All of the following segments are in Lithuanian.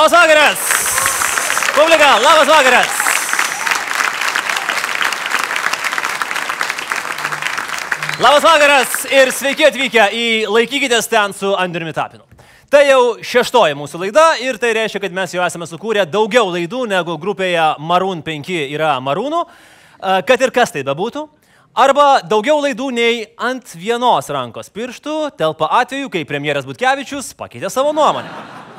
Labas vakaras! Publika, labas vakaras! Labas vakaras ir sveiki atvykę į Laikykitės ten su Andriumi Tapinu. Tai jau šeštoji mūsų laida ir tai reiškia, kad mes jau esame sukūrę daugiau laidų negu grupėje Maroon 5 yra Marūnų, kad ir kas tai bebūtų. Arba daugiau laidų nei ant vienos rankos pirštų telpa atveju, kai premjeras Butkevičius pakeitė savo nuomonę.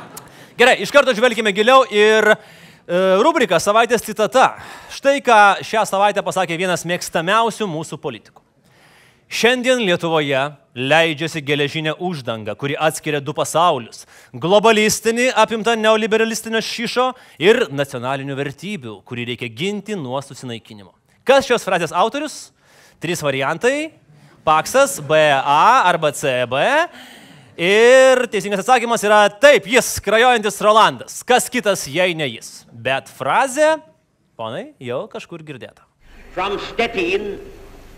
Gerai, iš karto žvelgime giliau ir e, rubrika savaitės citata. Štai ką šią savaitę pasakė vienas mėgstamiausių mūsų politikų. Šiandien Lietuvoje leidžiasi geležinė uždanga, kuri atskiria du pasaulius - globalistinį apimtą neoliberalistinio šyšo ir nacionalinių vertybių, kurį reikia ginti nuo susinaikinimo. Kas šios frazės autorius? Trys variantai - Paksas, BA arba CB. Ir teisingas atsakymas yra taip, jis, krajojantis Rolandas. Kas kitas, jei ne jis. Bet frazė, ponai, jau kažkur girdėta. From Stettin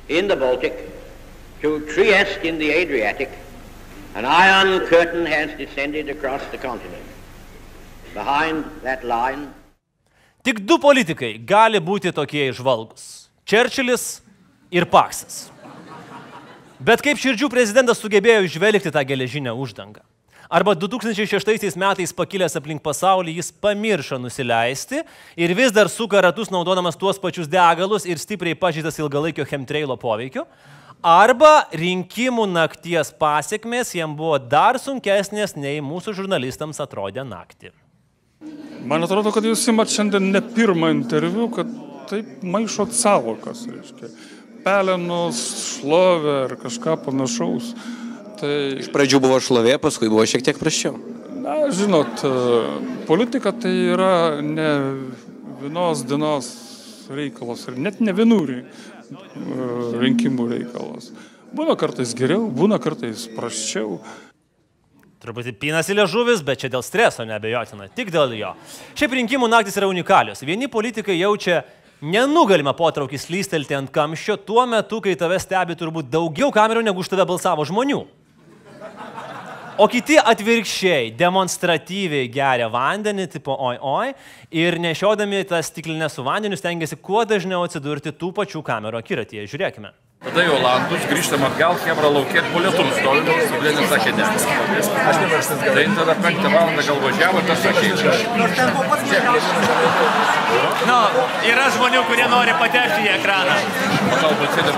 in the Baltic to Trieste in the Adriatic, an iron curtain has descended across the continent. Behind that line, Tik du politikai gali būti tokie išvalgus - Čerčilis ir Paksas. Bet kaip širdžių prezidentas sugebėjo išvelgti tą geležinę uždangą? Arba 2006 metais pakilęs aplink pasaulį jis pamiršo nusileisti ir vis dar suka ratus naudodamas tuos pačius degalus ir stipriai pažydas ilgalaikio chemtrailo poveikiu? Arba rinkimų nakties pasiekmes jam buvo dar sunkesnės nei mūsų žurnalistams atrodė naktį. Man atrodo, kad jūs imat šiandien ne pirmą interviu, kad taip maišot savokas, reiškia. Pelenus, šlovė ar kažką panašaus. Tai, Iš pradžių buvo šlovė, paskui buvo šiek tiek praščiau. na, žinot, e, politika tai yra ne vienos dienos reikalas ir net ne vienų e, rinkimų reikalas. Būna kartais geriau, būna kartais praščiau. Truputį pinasi liežuvis, bet čia dėl streso nebejotina, tik dėl jo. Šiaip rinkimų naktis yra unikalios. Vieni politikai jaučia nenugalimą potraukį slystelti ant kamščio tuo metu, kai tave stebi turbūt daugiau kamerų negu už tave balsavo žmonių. O kiti atvirkščiai demonstratyviai geria vandenį, tipo oi oi, ir nešiodami tą stiklinę su vandeniu stengiasi kuo dažniau atsidurti tų pačių kamerų akiratyje. Žiūrėkime. Tada į Olandus, grįžtam atgal, Hebra laukė, po lietum stovim, Sublenė sakė ne. Tai tada penktą valandą gal važiavo, tas sakė. Nu, yra žmonių, kurie nori patekti į ekraną. Galbūt sėdė.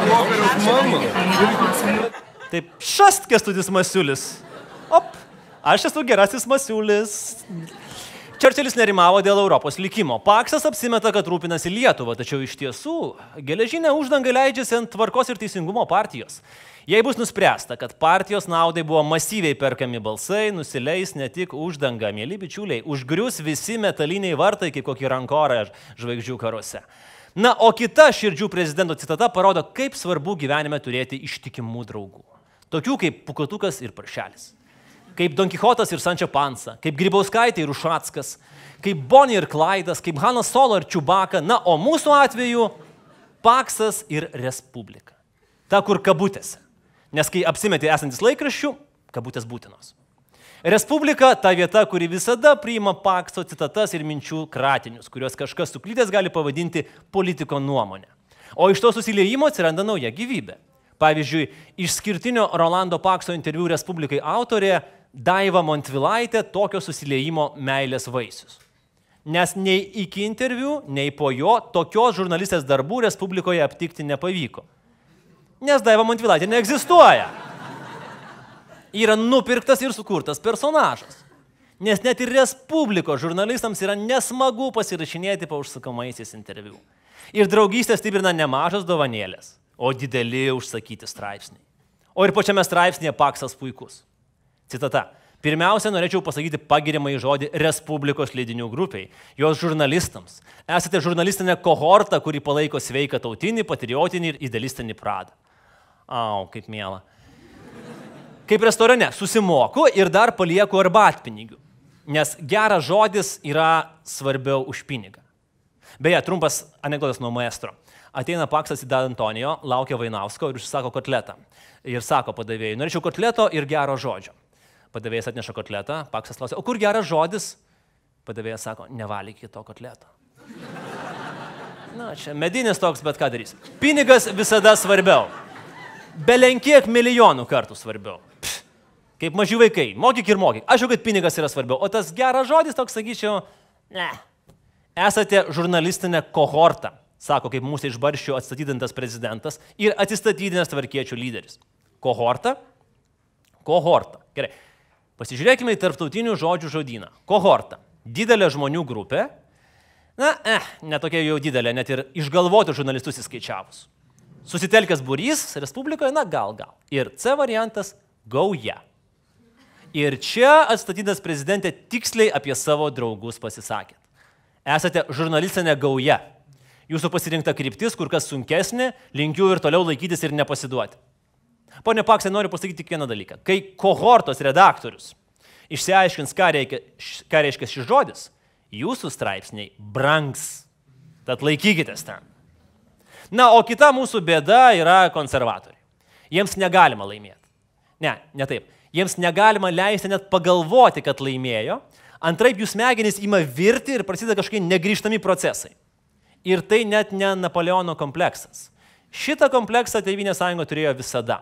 Taip, šast kestutis masiulis. Op, aš esu gerasis masiulis. Čerčilis nerimavo dėl Europos likimo. Paksas apsimeta, kad rūpinasi Lietuva, tačiau iš tiesų geležinė uždanga leidžiasi ant tvarkos ir teisingumo partijos. Jei bus nuspręsta, kad partijos naudai buvo masyviai perkami balsai, nusileis ne tik uždanga, mėly bičiuliai, užgrius visi metaliniai vartai kaip kokį rankorą žvaigždžių karuose. Na, o kita širdžių prezidento citata parodo, kaip svarbu gyvenime turėti ištikimų draugų. Tokių kaip Pukotukas ir Paršelis. Kaip Don Kichotas ir Sančia Pansa, kaip Grybauskaitė ir Ušatskas, kaip Bonnie ir Klaidas, kaip Hanas Solo ir Čiubaka, na, o mūsų atveju Paksas ir Respublika. Ta, kur kabutėse. Nes kai apsimetė esantis laikraščių, kabutės būtinos. Respublika - ta vieta, kuri visada priima pakso citatas ir minčių kratinius, kuriuos kažkas suklydęs gali pavadinti politiko nuomonę. O iš to susiliejimo atsiranda nauja gyvybė. Pavyzdžiui, išskirtinio Rolando Pakso interviu Respublikai autorė Daiva Montvilaitė tokio susiliejimo meilės vaisius. Nes nei iki interviu, nei po jo tokios žurnalistės darbų Respublikoje aptikti nepavyko. Nes Daiva Montvilaitė neegzistuoja yra nupirktas ir sukurtas personažas. Nes net ir Respublikos žurnalistams yra nesmagu pasirašinėti po užsakomaisiais interviu. Ir draugystę stiprina ne mažas dovanėlės, o dideli užsakyti straipsniai. O ir pačiame straipsnėje paksas puikus. Citata. Pirmiausia, norėčiau pasakyti pagirimą į žodį Respublikos leidinių grupiai, jos žurnalistams. Esate žurnalistinė kohorta, kuri palaiko sveiką tautinį, patriotinį ir idealistinį pradą. Au, kaip mėla. Kaip restorane, susimoku ir dar palieku arbatpinigių. Nes geras žodis yra svarbiau už pinigą. Beje, trumpas anegdotas nuo maestro. Ateina Paksas į Dantonijo, laukia Vainausko ir užsisako kotletą. Ir sako padavėjai, norėčiau kotleto ir gero žodžio. Padavėjas atneša kotletą, Paksas klausia, o kur geras žodis? Padavėjas sako, nevalykit to kotleto. Na, čia medinis toks, bet ką darys. Pinigas visada svarbiau. Belenkiek milijonų kartų svarbiau. Pff, kaip maži vaikai. Mokyk ir mokyk. Aš jau, kad pinigas yra svarbiau. O tas geras žodis toks, sakyčiau, ne. Esate žurnalistinė kohorta, sako kaip mūsų išbarščių atstatydintas prezidentas ir atsistatydinęs tvarkiečių lyderis. Kohorta? Kohorta. Gerai. Pasižiūrėkime į tarptautinių žodžių žodyną. Kohorta. Didelė žmonių grupė. Na, eh, netokia jau didelė, net ir išgalvotų žurnalistus įskaičiavus. Susitelkęs būrys Respublikoje, na gal, gal. Ir C variantas - gauja. Ir čia atstatytas prezidentė tiksliai apie savo draugus pasisakėt. Esate žurnalistinė gauja. Jūsų pasirinkta kryptis kur kas sunkesnė, linkiu ir toliau laikytis ir nepasiduoti. Pone Paksai, noriu pasakyti tik vieną dalyką. Kai kohortos redaktorius išsiaiškins, ką reikia, ką reiškia šis žodis, jūsų straipsniai brangs. Tad laikykitės ten. Na, o kita mūsų bėda yra konservatoriai. Jiems negalima laimėti. Ne, ne taip. Jiems negalima leisti net pagalvoti, kad laimėjo. Antraip jų smegenys ima virti ir prasideda kažkokie negryžtami procesai. Ir tai net ne Napoleono kompleksas. Šitą kompleksą Tevinė sąjunga turėjo visada.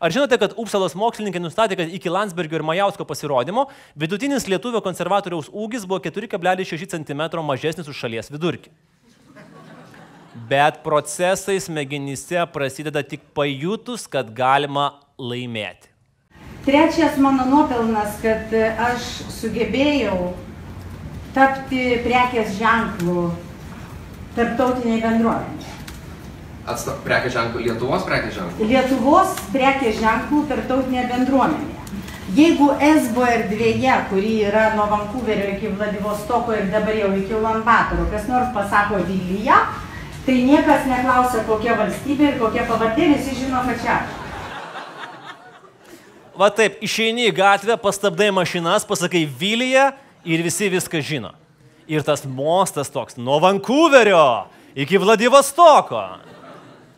Ar žinote, kad Upsalos mokslininkai nustatė, kad iki Landsbergio ir Majausko pasirodymo vidutinis lietuvio konservatoriaus ūgis buvo 4,6 cm mažesnis už šalies vidurkį. Bet procesai smegenyse prasideda tik pajutus, kad galima laimėti. Trečias mano nuopelnas, kad aš sugebėjau tapti prekės ženklų tarptautiniai bendruomeniai. Prekės ženklų, Lietuvos prekės ženklų. Lietuvos prekės ženklų tarptautinėje bendruomenėje. Jeigu esbo erdvėje, kuri yra nuo Vankuverio iki Vladivostoko ir dabar jau iki Ulanbatoro, kas nors pasako Vilija, tai niekas neklausia, kokia valstybė ir kokia pavardė, visi žino, kad čia aš. Va taip, išeini į gatvę, pastabdai mašinas, pasakai Vilyje ir visi viską žino. Ir tas mostas toks nuo Vankuverio iki Vladivostoko.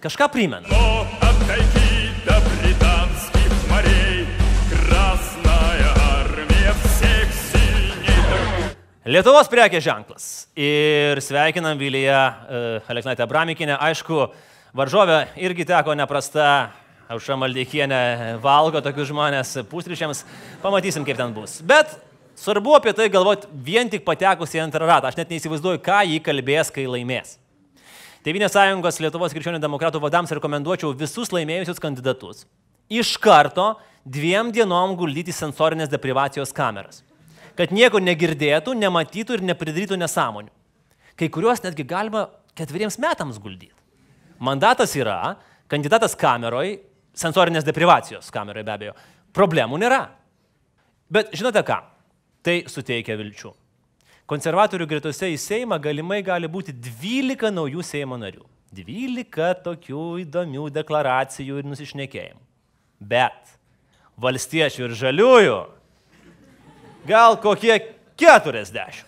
Kažką primena. Но отойди до британских морей, Красная армия всех сильней. Lietuvos prekės ženklas. Ir sveikinam Vilyje uh, Aleknaitę Bramikinę. Aišku, varžovė irgi teko neprasta. Aušra Maldeikienė valgo tokius žmonės pusryčiams. Pamatysim, kaip ten bus. Bet svarbu apie tai galvoti vien tik patekus į antrą ratą. Aš net neįsivaizduoju, ką jį kalbės, kai laimės. Tevinės sąjungos Lietuvos krikščionių demokratų vadams rekomenduočiau visus laimėjusius kandidatus iš karto dviem dienom guldyti sensorinės deprivacijos kameras. Kad nieko negirdėtų, nematytų ir nepridarytų nesąmonių. Kai kuriuos netgi galima ketveriems metams guldyti. Mandatas yra, kandidatas kameroj, sensorinės deprivacijos kameroj be abejo, problemų nėra. Bet žinote ką? Tai suteikia vilčių. Konservatorių gretose į Seimą galimai gali būti 12 naujų Seimo narių. 12 tokių įdomių deklaracijų ir nusišnekėjimų. Bet valstiečių ir žaliųjų gal kokie 40.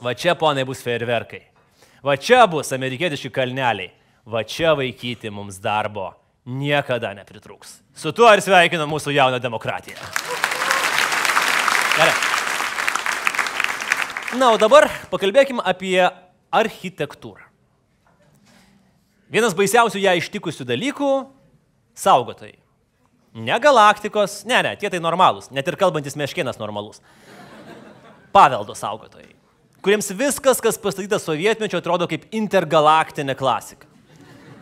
Va čia, ponai, bus fejerverkai. Va čia bus amerikietiški kalneliai. Va čia vaikyti mums darbo niekada nepritrūks. Su tuo ir sveikinu mūsų jauną demokratiją. Gerai. Na, o dabar pakalbėkime apie architektūrą. Vienas baisiausių ją ištikusių dalykų - saugotojai. Ne galaktikos, ne, ne, tie tai normalūs, net ir kalbantis meškienas normalus. Paveldo saugotojai, kuriems viskas, kas pastatyta sovietmečio, atrodo kaip intergalaktinė klasika.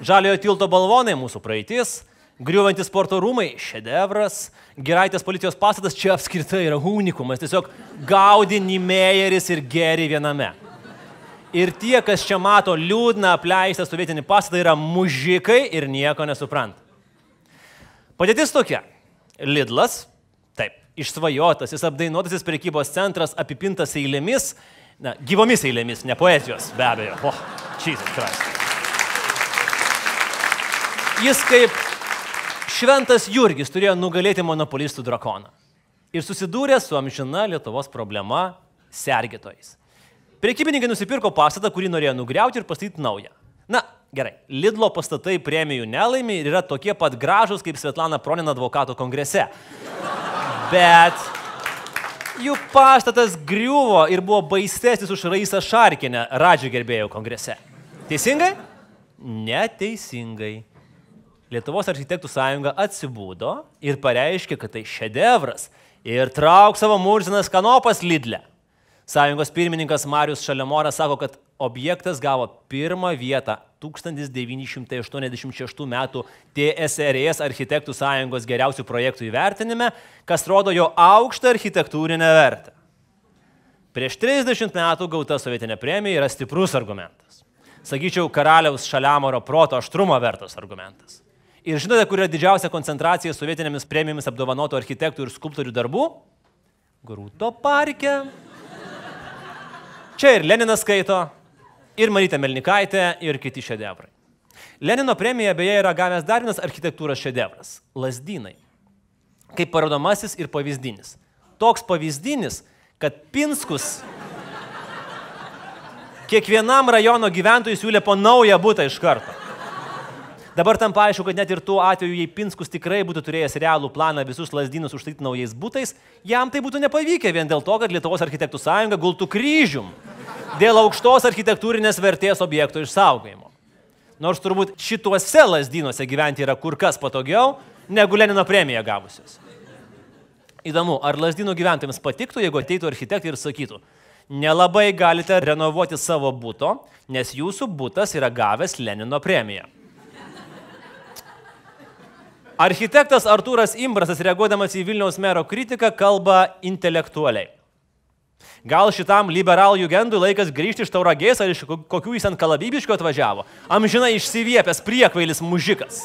Žaliojo tilto balvonai mūsų praeitis, griuvantis sporto rūmai - šedevras, geraitės policijos pastatas čia apskritai yra unikumas, tiesiog gaudinį Meyeris ir geri viename. Ir tie, kas čia mato liūdną apleistą sovietinį pastatą, yra mužikai ir nieko nesupranta. Padėtis tokia. Lidlas, taip, išsvajotasis, apdainuotasis prekybos centras apipintas eilėmis, na, gyvomis eilėmis, ne poezijos, be abejo. O, Jesus Christ. Jis kaip šventas Jurgis turėjo nugalėti monopolistų drakoną. Ir susidūrė su amžina Lietuvos problema - sergėtojais. Prekybininkai nusipirko pastatą, kurį norėjo nugriauti ir pastatyti naują. Na, gerai, Lidlo pastatai premijų nelaimi ir yra tokie pat gražus kaip Svetlana Pronina advokato kongrese. Bet Jų pastatas griuvo ir buvo baisesnis už Raisą Šarkinę Radžio gerbėjų kongrese. Teisingai? Neteisingai. Lietuvos architektų sąjunga atsibūdo ir pareiškė, kad tai šedevras ir trauk savo murzinas kanopas Lidle. Sąjungos pirmininkas Marius Šalemoras sako, kad objektas gavo pirmą vietą 1986 m. TSRS architektų sąjungos geriausių projektų įvertinime, kas rodo jo aukštą architektūrinę vertę. Prieš 30 metų gauta sovietinė premija yra stiprus argumentas. Sakyčiau, karaliaus Šalemoro proto aštrumo vertas argumentas. Ir žinote, kur yra didžiausia koncentracija sovietinėmis premijomis apdovanotų architektų ir skulptorių darbų? Grūto parke. Čia ir Leninas skaito, ir Marytė Melnikaitė, ir kiti šedevrai. Lenino premija beje yra gavęs dar vienas architektūros šedevras - Lasdynai. Kaip parodomasis ir pavyzdinis. Toks pavyzdinis, kad Pinskus kiekvienam rajono gyventojui siūlė po naują būtą iš karto. Dabar tam paaišku, kad net ir tuo atveju, jei Pinskus tikrai būtų turėjęs realų planą visus lasdynus užstatyti naujais būtais, jam tai būtų nepavykę vien dėl to, kad Lietuvos architektų sąjunga gultų kryžium dėl aukštos architektūrinės vertės objektų išsaugojimo. Nors turbūt šituose lasdynuose gyventi yra kur kas patogiau negu Lenino premiją gavusios. Įdomu, ar lasdynų gyventojams patiktų, jeigu ateitų architektai ir sakytų, nelabai galite renovuoti savo būto, nes jūsų būtas yra gavęs Lenino premiją. Architektas Artūras Imbrasas, reaguodamas į Vilniaus mero kritiką, kalba intelektualiai. Gal šitam liberalų jugendui laikas grįžti iš tauragės ar iš kokių jis ant kalabybiškio atvažiavo? Amžinai išsiviepęs priekvailis mužikas.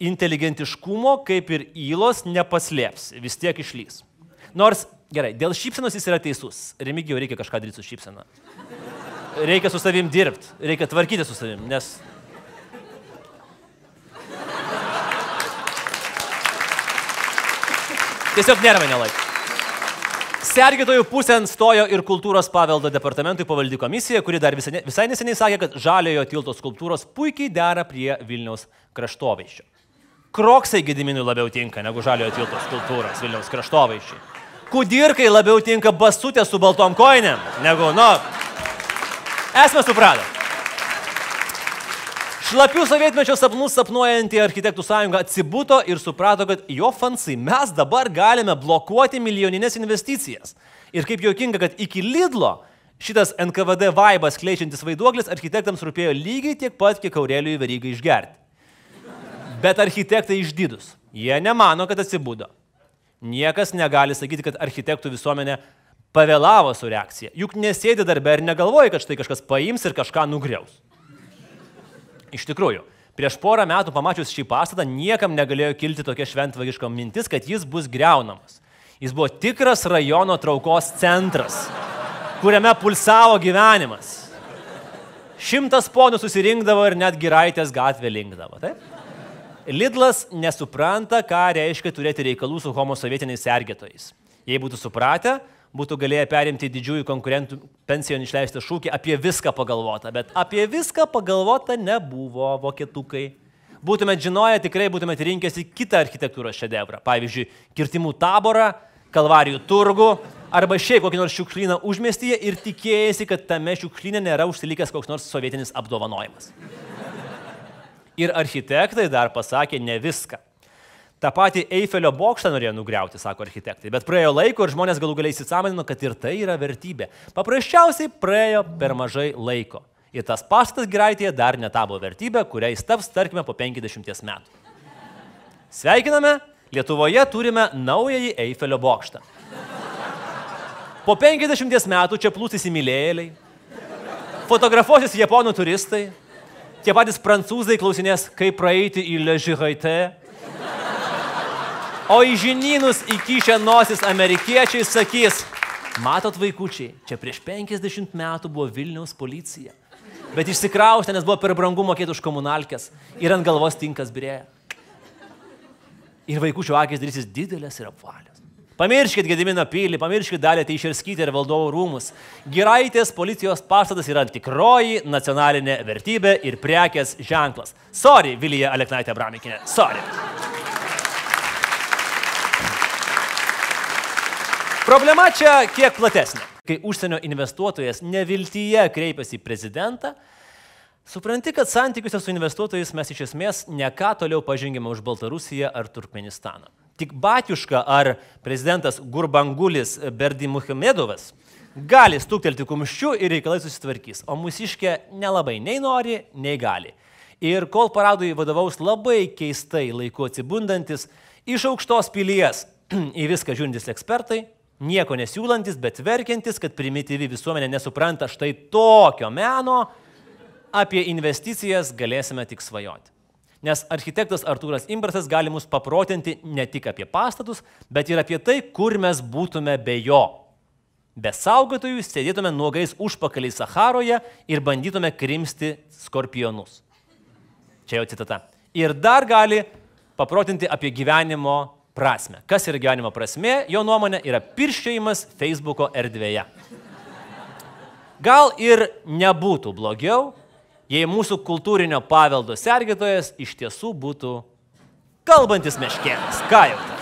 Inteligentiškumo, kaip ir įlos, nepaslėps, vis tiek išlys. Nors, gerai, dėl šypsenos jis yra teisus. Remigijau reikia kažką daryti su šypsena. Reikia su savim dirbti, reikia tvarkyti su savim, nes Tiesiog nervai nelaik. Sergėtojų pusėn stojo ir kultūros paveldo departamentui pavaldi komisija, kuri dar visai, visai neseniai sakė, kad žaliojo tilto skulptūros puikiai dera prie Vilniaus kraštovaiščio. Kroksai gediminui labiau tinka negu žaliojo tilto skulptūros Vilniaus kraštovaiščiai. Kudirkai labiau tinka basutė su baltom koinėm negu, nu, esame supratę. Šlapių sovietmečio sapnus sapnuojanti architektų sąjunga atsibuto ir suprato, kad jo fansai mes dabar galime blokuoti milijoninės investicijas. Ir kaip juokinga, kad iki Lidlo šitas NKVD vaibas kleičiantis vaiduoklis architektams rūpėjo lygiai tiek pat, kiek Aurelijui Verygai išgerti. Bet architektai išdidus. Jie nemano, kad atsibudo. Niekas negali sakyti, kad architektų visuomenė pavėlavo su reakcija. Juk nesėdi darbę ir negalvoja, kad štai kažkas paims ir kažką nugriaus. Iš tikrųjų, prieš porą metų pamačius šį pastatą niekam negalėjo kilti tokia šventvagiška mintis, kad jis bus greunamas. Jis buvo tikras rajono traukos centras, kuriame pulsavo gyvenimas. Šimtas ponų susirinkdavo ir net giraitės gatvė linkdavo. Taip? Lidlas nesupranta, ką reiškia turėti reikalų su homo sovietiniais sergėtojais. Jei būtų supratę, būtų galėję perimti didžiųjų konkurentų pensijon išleistą šūkį apie viską pagalvota, bet apie viską pagalvota nebuvo vokietukai. Būtumėt žinoję, tikrai būtumėt rinkęsi kitą architektūros šedevrą. Pavyzdžiui, kirtimų taborą, kalvarijų turgų arba šiaip kokį nors šiukšlyną užmestyje ir tikėjasi, kad tame šiukšlyne nėra užsilikęs koks nors sovietinis apdovanojimas. Ir architektai dar pasakė ne viską. Ta pati Eifelio bokštą norėjo nugriauti, sako architektai, bet praėjo laiko ir žmonės galų galiai įsisamonino, kad ir tai yra vertybė. Paprasčiausiai praėjo per mažai laiko. Ir tas pastatas Giraitėje dar netabo vertybė, kurią jis taps, tarkime, po 50 metų. Sveikiname, Lietuvoje turime naująjį Eifelio bokštą. Po 50 metų čia plūs įsimylėjėliai, fotografuosis japonų turistai, tie patys prancūzai klausinės, kaip praeiti į Ležiraitę O į žinynus įkišę nosis amerikiečiai sakys, matot vaikučiai, čia prieš 50 metų buvo Vilniaus policija. Bet išsikraustė, nes buvo per brangu mokėti už komunalkės ir ant galvos tinkas birėja. Ir vaikučių akis darysis didelės ir apvalios. Pamirškit Gedimino pilį, pamirškit dalį Teišerskyti ir valdovų rūmus. Giraitės policijos pastatas yra tikroji nacionalinė vertybė ir prekės ženklas. Sorry, Vilija Aleknaitė Bramikinė. Sorry. Problema čia kiek platesnė. Kai užsienio investuotojas neviltyje kreipiasi į prezidentą, supranti, kad santykiuose su investuotojais mes iš esmės ne ką toliau pažengėme už Baltarusiją ar Turkmenistaną. Tik Batiuška ar prezidentas Gurbangulis Berdi Muhamedovas gali stuktelti kumščiu ir reikalai susitvarkys, o mūsiškė nelabai nei nori, nei gali. Ir kol paradui vadovaus labai keistai laiku atsibundantis, iš aukštos pilies į viską žiūrintis ekspertai, nieko nesiūlantis, bet verkiantis, kad primityvi visuomenė nesupranta štai tokio meno, apie investicijas galėsime tik svajoti. Nes architektas Artūras Imbrasas gali mus paprotinti ne tik apie pastatus, bet ir apie tai, kur mes būtume be jo. Be saugotojų sėdėtume nuogais užpakaliai Saharoje ir bandytume krimsti skorpionus. Čia jau citata. Ir dar gali paprotinti apie gyvenimo prasme. Kas yra gyvenimo prasme? Jo nuomonė yra pirščiajimas Facebooko erdvėje. Gal ir nebūtų blogiau, jei mūsų kultūrinio paveldo sergėtojas iš tiesų būtų kalbantis meškėnas. Ką jau tai?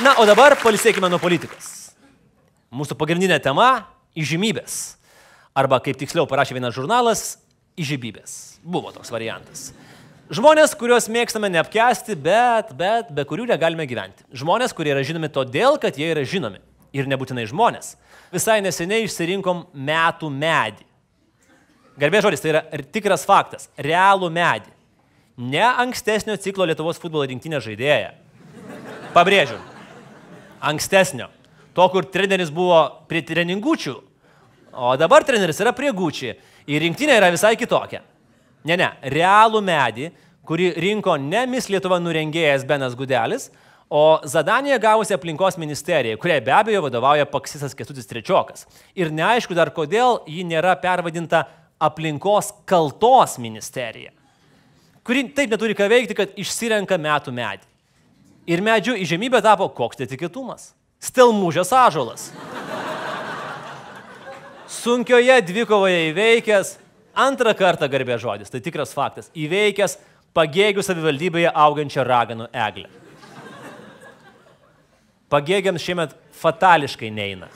Na, o dabar palisėkime nuo politikos. Mūsų pagrindinė tema - įžymybės. Arba, kaip tiksliau parašė vienas žurnalas, įžymybės. Buvo toks variantas. Žmonės, kuriuos mėgstame neapkesti, bet, bet be kurių negalime gyventi. Žmonės, kurie yra žinomi todėl, kad jie yra žinomi. Ir nebūtinai žmonės. Visai neseniai išsirinkom metų medį. Garbė žodis, tai yra tikras faktas. Realų medį. Ne ankstesnio ciklo Lietuvos futbolo rinktinė žaidėja. Pabrėžiu. Ankstesnio. To, kur treneris buvo prie treningučių, o dabar treneris yra prie gučių. Ir rinktinė yra visai kitokia. Ne, ne. Realų medį, kurį rinko ne Mis Lietuva nurengėjas Benas Gudelis, o Zadanija gavusi aplinkos ministerija, kuriai be abejo vadovauja Paksisas Kestutis Trečiokas. Ir neaišku dar kodėl ji nėra pervadinta aplinkos kaltos ministerija, kuri taip neturi ką veikti, kad išsirenka metų medį. Ir medžių įžemybė tapo koks netikėtumas. Stelmužės ažolas. Sunkioje dvikovoje įveikęs, antrą kartą garbė žodis, tai tikras faktas, įveikęs pagėgių savivaldybėje augančią raganų eglę. Pagėgiams šiemet fatališkai neina.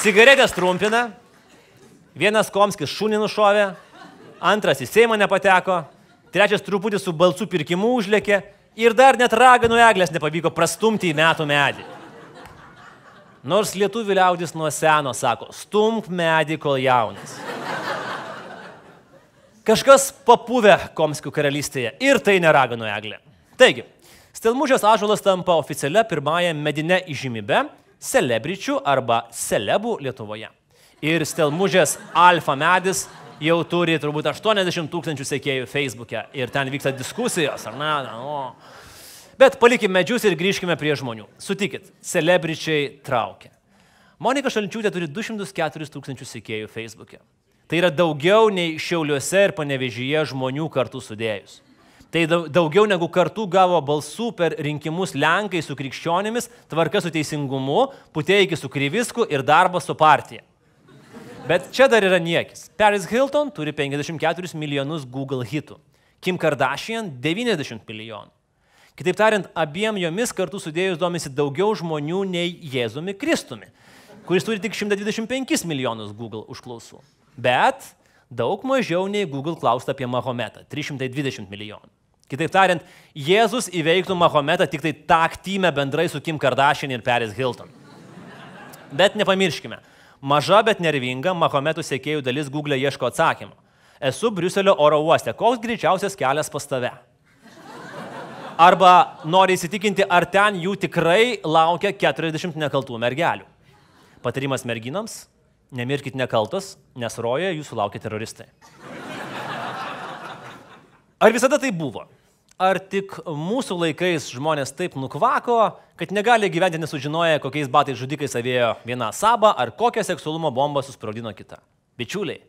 Cigaretės trumpina, vienas Komskis šunį nušovė, antras į Seimą nepateko, trečias truputį su balsų pirkimu užlėkė ir dar net raganų eglės nepavyko prastumti į metų medį. Nors lietuvių liaudis nuo seno sako, stumk medį, kol jaunas. Kažkas papuvę Komskių karalystėje ir tai neraganų eglė. Taigi, Stelmužės ažulas tampa oficialia pirmąją medinę įžymybę celebričių arba celebų Lietuvoje. Ir Stelmužės alfa medis jau turi turbūt 80 tūkstančių sekėjų Facebook'e ir ten vyksta diskusijos, ar ne? O. Bet palikime medžius ir grįžkime prie žmonių. Sutikit, celebričiai traukia. Monika Šalčiūtė turi 204 tūkstančių sekėjų Facebook'e. Tai yra daugiau nei Šiauliuose ir Panevežyje žmonių kartu sudėjus. Tai daugiau negu kartų gavo balsų per rinkimus Lenkai su krikščionimis, tvarka su teisingumu, Puteikis su Kryvisku ir darbas su partija. Bet čia dar yra niekis. Paris Hilton turi 54 milijonus Google hitų. Kim Kardashian 90 milijonų. Kitaip tariant, abiem jomis kartu sudėjus domisi daugiau žmonių nei Jėzumi Kristumi, kuris turi tik 125 milijonus Google užklausų. Bet daug mažiau nei Google klausta apie Mahometą - 320 milijonų. Kitaip tariant, Jėzus įveiktų Mahometą tik tai taktyme bendrai su Kim Kardashian ir Paris Hilton. Bet nepamirškime, maža, bet nervinga Mahometų sėkėjų dalis Google ieško atsakymą. Esu Briuselio oro uoste, koks greičiausias kelias pas tave? Arba nori įsitikinti, ar ten jų tikrai laukia 40 nekaltų mergelių. Patarimas merginoms - nemirkit nekaltos, nes rojoje jūsų laukia teroristai. Ar visada tai buvo? Ar tik mūsų laikais žmonės taip nukvako, kad negali gyventi nesužinoję, kokiais batais žudikai savėjo viena saba ar kokią seksualumo bombą susprogdino kita? Bičiuliai,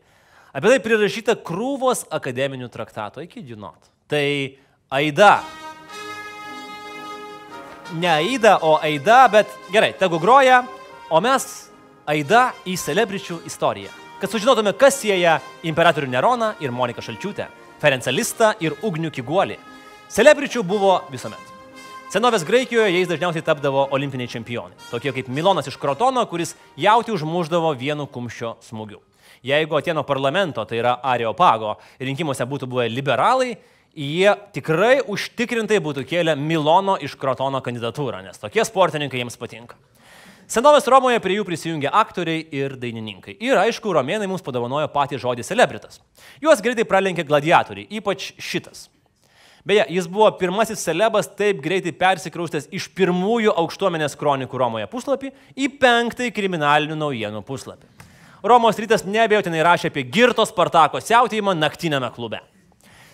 apie tai prirašyta krūvos akademinių traktatų, iki žinot. Tai Aida. Ne Aida, o Aida, bet gerai, tegu groja, o mes Aida į celebričių istoriją. Kad sužinotume, kas sieja imperatorių Neroną ir Moniką Šalčiūtę. Ferencą Listą ir Ugnių Kiguolį. Celebričių buvo visuomet. Senovės Graikijoje jais dažniausiai tapdavo olimpiniai čempionai, tokie kaip Milonas iš Krotono, kuris jauti užmuždavo vienu kumščio smūgiu. Jeigu Atėno parlamento, tai yra Areopago, rinkimuose būtų buvę liberalai, jie tikrai užtikrintai būtų kėlę Milono iš Krotono kandidatūrą, nes tokie sportininkai jiems patinka. Senovės Romoje prie jų prisijungė aktoriai ir dainininkai. Ir aišku, romėnai mums padovanojo patį žodį celebritas. Juos greitai pralenkė gladiatoriai, ypač šitas. Beje, jis buvo pirmasis celebas taip greitai persikraustęs iš pirmųjų aukštuomenės kronikų Romoje puslapį į penktąjį kriminalinių naujienų puslapį. Romos rytas nebejotinai rašė apie Girto Spartako siautėjimą naktinėme klube.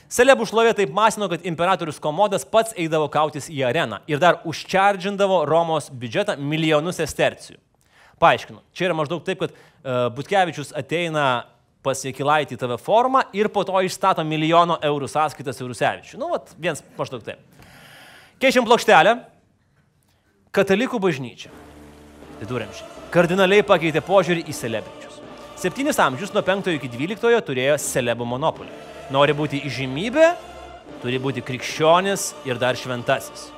Celebų šlovė taip masino, kad imperatorius Komodas pats eidavo kautis į areną ir dar užčardžindavo Romos biudžetą milijonus estercijų. Paaiškinu, čia yra maždaug taip, kad uh, Butkevičius ateina pas Jekilaitį TV formą ir po to išstato milijono eurų sąskaitas Rusevičiui. Nu, vat, viens maždaug taip. Keičiam plokštelę. Katalikų bažnyčia. Viduramžiai. Kardinaliai pakeitė požiūrį į celebričius. Septynis amžius nuo 5 iki 12 turėjo celebų monopolį. Nori būti įžymybė, turi būti krikščionis ir dar šventasis.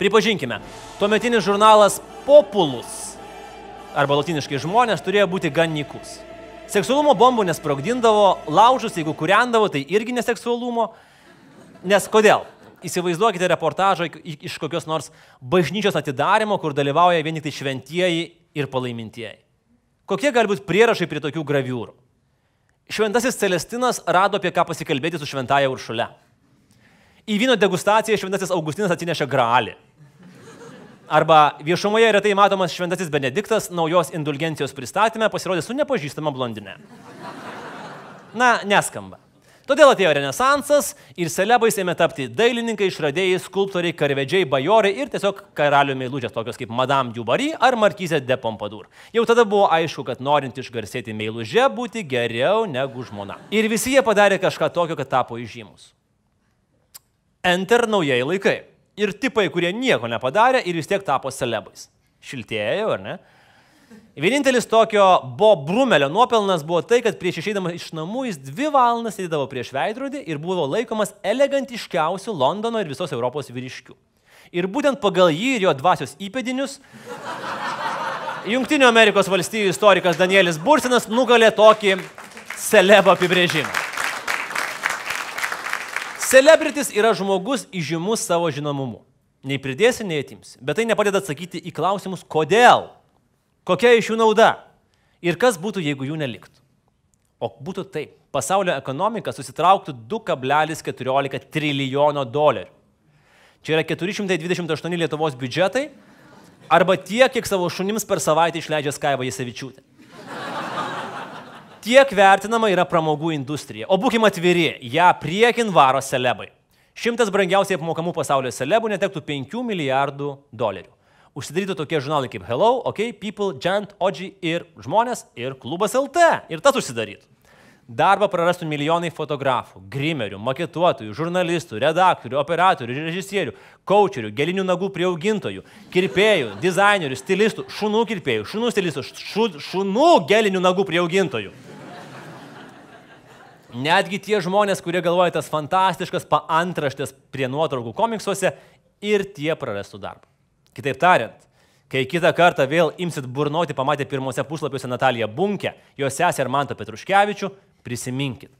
Pripažinkime, tuometinis žurnalas Populus arba latiniškai žmonės turėjo būti gan nikus. Seksualumo bombų nesprogdindavo, laužus, jeigu kuriandavo, tai irgi neseksualumo. Nes kodėl? Įsivaizduokite reportažą iš kokios nors bažnyčios atidarimo, kur dalyvauja vien tik tai šventieji ir palaimintieji. Kokie gali būti prierašai prie tokių graviūrų? Šventasis Celestinas rado apie ką pasikalbėti su šventaja Uršule. Į vyno degustaciją šventasis Augustinas atsinešė gralį. Arba viešumoje retai matomas šventasis Benediktas naujos indulgencijos pristatymę pasirodė su nepažįstama blondinė. Na, neskamba. Todėl atėjo Renesansas ir celebais ėmė tapti dailininkai, išradėjai, skulptoriai, karvedžiai, bajorai ir tiesiog karalių meilužės tokios kaip Madame Dubary ar Markizė de Pompadour. Jau tada buvo aišku, kad norint išgarsėti meilužė būti geriau negu žmona. Ir visi jie padarė kažką tokio, kad tapo įžymus. Enter naujai laikai. Ir tipai, kurie nieko nepadarė ir vis tiek tapo celebais. Šiltėjo, ar ne? Vienintelis tokio Bob Brumelio nuopelnas buvo tai, kad prieš išeidamas iš namų jis dvi valandas sėdėdavo prieš veidrodį ir buvo laikomas elegantiškiausių Londono ir visos Europos vyriškių. Ir būtent pagal jį ir jo dvasios įpėdinius Junktinių Amerikos valstybių istorikas Danielis Bursinas nugalė tokį celebo apibrėžimą. Celebritis yra žmogus įžymus savo žinomumu. Nei pridėsi, nei atimsi. Bet tai nepadeda atsakyti į klausimus, kodėl Kokia iš jų nauda? Ir kas būtų, jeigu jų neliktų? O būtų taip. Pasaulio ekonomika susitrauktų 2,14 trilijono dolerių. Čia yra 428 Lietuvos biudžetai arba tiek, kiek savo šunims per savaitę išleidžia Skaiva Jasevičiūtė. Tiek vertinama yra pramogų industrija. O būkime atviri, ją priekin varo celebai. Šimtas brangiausiai apmokamų pasaulio celebų netektų 5 milijardų dolerių užsidarytų tokie žurnalai kaip Hello, OK, People, Gent, Oji ir žmonės ir klubas LT. Ir tas užsidarytų. Darbą prarastų milijonai fotografų, grimerių, maketuotojų, žurnalistų, redaktorių, operatorių, režisierių, coacherių, gelinių nagų prieaugintojų, kirpėjų, dizainerių, stilistų, šunų kirpėjų, šunų stilistų, šu, šunų gelinių nagų prieaugintojų. Netgi tie žmonės, kurie galvoja tas fantastiškas paantraštės prie nuotraukų komiksuose, ir tie prarastų darbą. Kitaip tariant, kai kitą kartą vėl imsit burnoti pamatę pirmose puslapiuose Nataliją Bunkę, jos sesę ir Manto Petruškevičių, prisiminkit,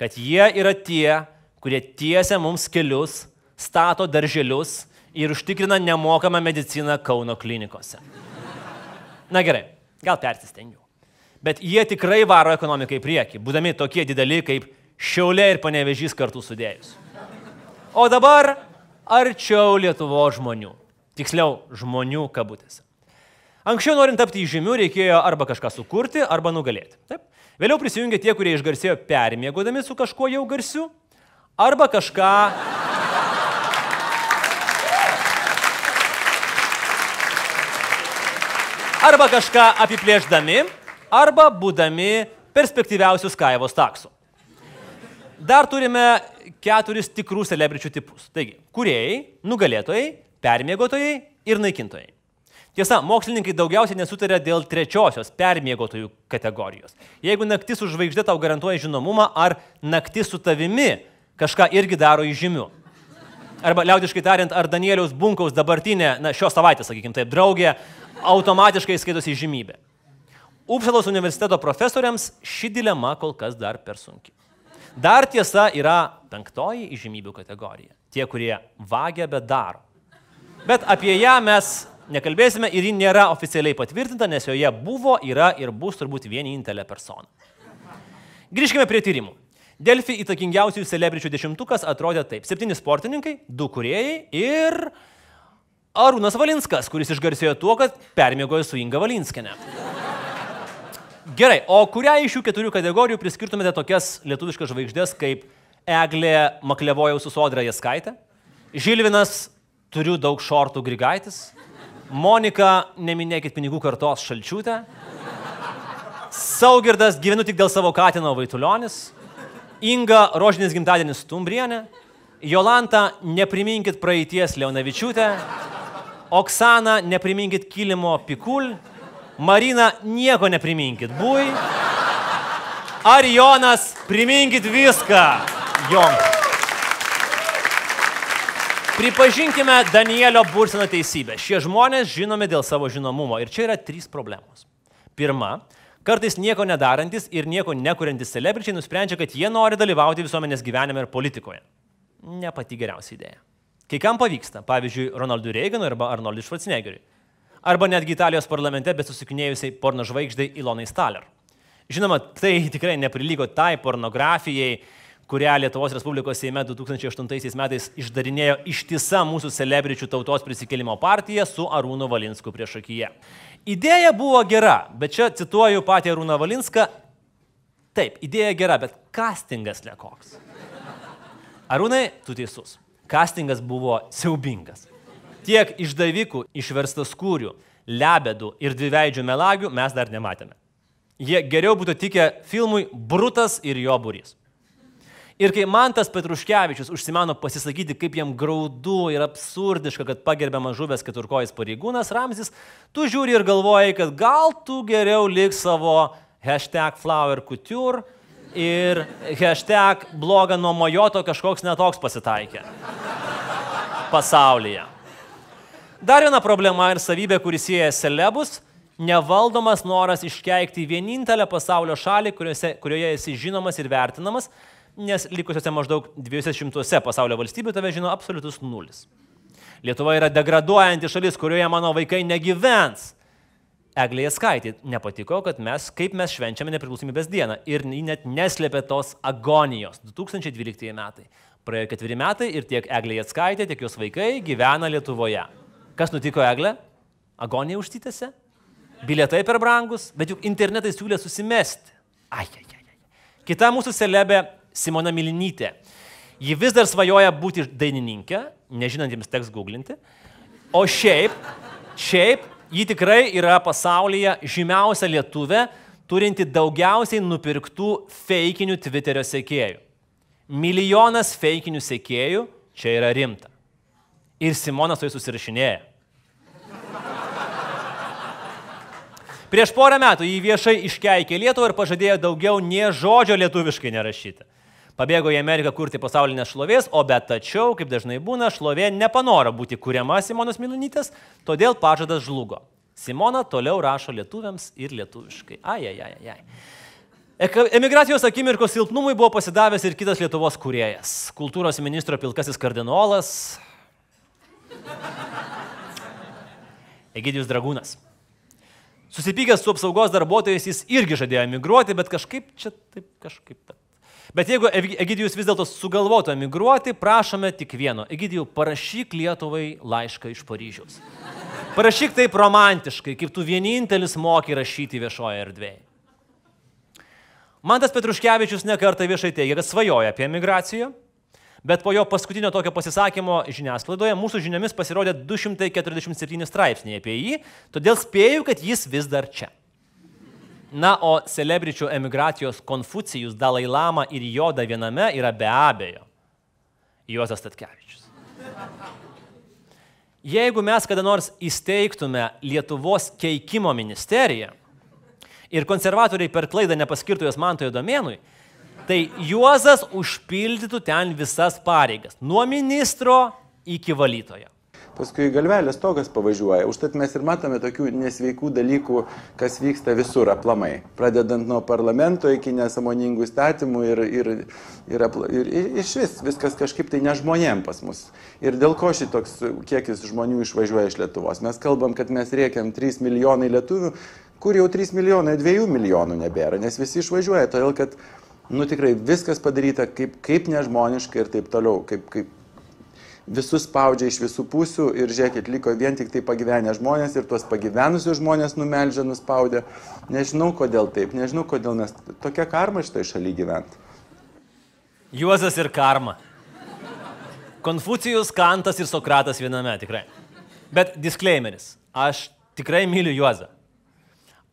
kad jie yra tie, kurie tiesia mums kelius, stato darželius ir užtikrina nemokamą mediciną Kauno klinikose. Na gerai, gal persistengiau. Bet jie tikrai varo ekonomiką į priekį, būdami tokie dideli kaip Šiaulė ir Panevežys kartu sudėjus. O dabar arčiau Lietuvo žmonių. Tiksliau, žmonių kabutėse. Anksčiau norint tapti įžymiu reikėjo arba kažką sukurti, arba nugalėti. Taip. Vėliau prisijungė tie, kurie išgarsėjo permiegodami su kažkuo jau garsiu, arba kažką... Arba kažką apiplėždami, arba būdami perspektyviausius kaivos taksų. Dar turime keturis tikrų celebričių tipus. Taigi, kuriejai, nugalėtojai, permiegotojai ir naikintojai. Tiesa, mokslininkai daugiausiai nesutarė dėl trečiosios permiegotojų kategorijos. Jeigu naktis su žvaigždė tau garantuoja žinomumą, ar naktis su tavimi kažką irgi daro įžymiu. Arba liaudiškai tariant, ar Danieliaus Bunkaus dabartinė, na, šios savaitės, sakykime taip, draugė automatiškai skaitosi žymybė. Upsalos universiteto profesoriams ši dilema kol kas dar per sunki. Dar tiesa yra penktoji įžymybių kategorija. Tie, kurie vagia, bet daro. Bet apie ją mes nekalbėsime ir ji nėra oficialiai patvirtinta, nes joje buvo, yra ir bus turbūt vienintelė persona. Grįžkime prie tyrimų. Delfi įtakingiausių celebričių dešimtukas atrodė taip. Septyni sportininkai, du kuriejai ir Arūnas Valinskas, kuris išgarsėjo tuo, kad permiegojo su Inga Valinskenė. Gerai, o kurią iš šių keturių kategorijų priskirtumėte tokias lietuviškas žvaigždės kaip Eglė Maklevojaus su Sodra Jaskaitė, Žilvinas Turiu daug šortų Grigaitis, Monika Neminėkit pinigų kartos Šalčiūtė, Saugirdas Gyvenu tik dėl savo Katino Vaitulionis, Inga Rožinis gimtadienis Stumbrienė, Jolanta Nepriminkit praeities Leonavičiūtė, Oksana Nepriminkit kilimo Pikul, Marina Nieko nepriminkit Bui, ar Jonas Priminkit viską. Jonas. Pripažinkime Danielio Bursino teisybę. Šie žmonės žinomi dėl savo žinomumo. Ir čia yra trys problemos. Pirma, kartais nieko nedarantis ir nieko nekuriantis celebričiai nusprendžia, kad jie nori dalyvauti visuomenės gyvenime ir politikoje. Ne pati geriausia idėja. Kai kam pavyksta, pavyzdžiui, Ronaldui Reiganui arba Arnoldui Schwarzeneggeriui. Arba netgi Italijos parlamente besusikinėjusiai porno žvaigždai Ilonai Staller. Žinoma, tai tikrai neprilygo tai pornografijai, kurią Lietuvos Respublikos Seime 2008 metais išdarinėjo ištisa mūsų celebričių tautos prisikėlimo partija su Arūnu Valinsku prieš akiją. Idėja buvo gera, bet čia cituoju patį Arūną Valinską. Taip, idėja gera, bet castingas nekoks. Arūnai, tu teisus. Castingas buvo siaubingas. Tiek išdavikų, išverstas kūrių, lebedų ir dviveidžių melagių mes dar nematėme. Jie geriau būtų tikę filmui Brutas ir jo burys. Ir kai man tas Petruškevičius užsimano pasisakyti, kaip jam graudu ir absurdiška, kad pagerbiamas žuvęs keturkojas pareigūnas Ramzis, tu žiūri ir galvoji, kad gal tu geriau lik savo hashtag flower couture ir hashtag blogą nuo mojoto kažkoks netoks pasitaikė pasaulyje. Dar viena problema ir savybė, kuris sieja celebus - nevaldomas noras iškeikti vienintelę pasaulio šalį, kuriuose, kurioje esi žinomas ir vertinamas nes likusiuose maždaug 200 pasaulio valstybių tave žino absoliutus nulis. Lietuva yra degraduojanti šalis, kurioje mano vaikai negyvens. Eglėje skaitė, nepatiko, kad mes, kaip mes švenčiame nepriklausomybės dieną ir net neslėpė tos agonijos. 2012 metai. Praėjo ketveri metai ir tiek Eglėje skaitė, tiek jos vaikai gyvena Lietuvoje. Kas nutiko Eglė? Agonija užtytėse? Bilietai per brangus, bet juk internetai siūlė susimesti. Ai, ai, ai. Kita mūsų celebė Simona Milinytė. Ji vis dar svajoja būti dainininkė, nežinantiems teks googlinti. O šiaip, šiaip, ji tikrai yra pasaulyje žymiausia lietuvė, turinti daugiausiai nupirktų feikinių Twitterio sekėjų. Milijonas feikinių sekėjų čia yra rimta. Ir Simonas su jais susirašinėja. Prieš porą metų jį viešai iškeikė Lietuvą ir pažadėjo daugiau nie žodžio lietuviškai nerašyti pabėgo į Ameriką kurti pasaulinės šlovės, o bet tačiau, kaip dažnai būna, šlovė nepanoro būti kuriama Simonos Milonytės, todėl pažadas žlugo. Simona toliau rašo lietuviams ir lietuviškai. Ai, ai, ai, ai. Emigracijos akimirkos silpnumui buvo pasidavęs ir kitas Lietuvos kuriejas - kultūros ministro pilkasis kardinolas Egidijus Dragūnas. Susipykęs su apsaugos darbuotojais jis irgi žadėjo emigruoti, bet kažkaip čia taip kažkaip. Taip. Bet jeigu Egidijus vis dėlto sugalvotų emigruoti, prašome tik vieno. Egidijų, parašyk Lietuvai laišką iš Paryžiaus. Parašyk taip romantiškai, kaip tu vienintelis moki rašyti viešoje erdvėje. Mantas Petruškevičius nekartą viešai teigia, kad svajoja apie emigraciją, bet po jo paskutinio tokio pasisakymo žiniasklaidoje mūsų žiniomis pasirodė 247 straipsniai apie jį, todėl spėju, kad jis vis dar čia. Na, o celebričių emigracijos Konfucijus, Dalai Lama ir Joda viename yra be abejo Juozas Tatkevičius. Jeigu mes kada nors įsteigtume Lietuvos keikimo ministeriją ir konservatoriai per klaidą nepaskirtų jos Mantojo domenui, tai Juozas užpildytų ten visas pareigas. Nuo ministro iki valytojo. Paskui galvelės togas pavažiuoja. Užtat mes ir matome tokių nesveikų dalykų, kas vyksta visur aplamai. Pradedant nuo parlamento iki nesamoningų statymų ir, ir, ir, ir, ir iš vis viskas kažkaip tai nežmonėm pas mus. Ir dėl ko šitoks kiekis žmonių išvažiuoja iš Lietuvos. Mes kalbam, kad mes riekiam 3 milijonai lietuvių, kur jau 3 milijonai, 2 milijonų nebėra, nes visi išvažiuoja, todėl kad, nu tikrai viskas padaryta kaip, kaip nežmoniškai ir taip toliau, kaip, kaip visus spaudžia iš visų pusių ir žiūrėkit, liko vien tik tai pagyvenę žmonės ir tuos pagyvenusius žmonės numeldžia, nuspaudė. Nežinau kodėl taip, nežinau kodėl mes tokia karma šitai šaly gyventi. Juozas ir karma. Konfucijus, Kantas ir Sokratas viename, tikrai. Bet disclaimeris. Aš tikrai myliu Juozą.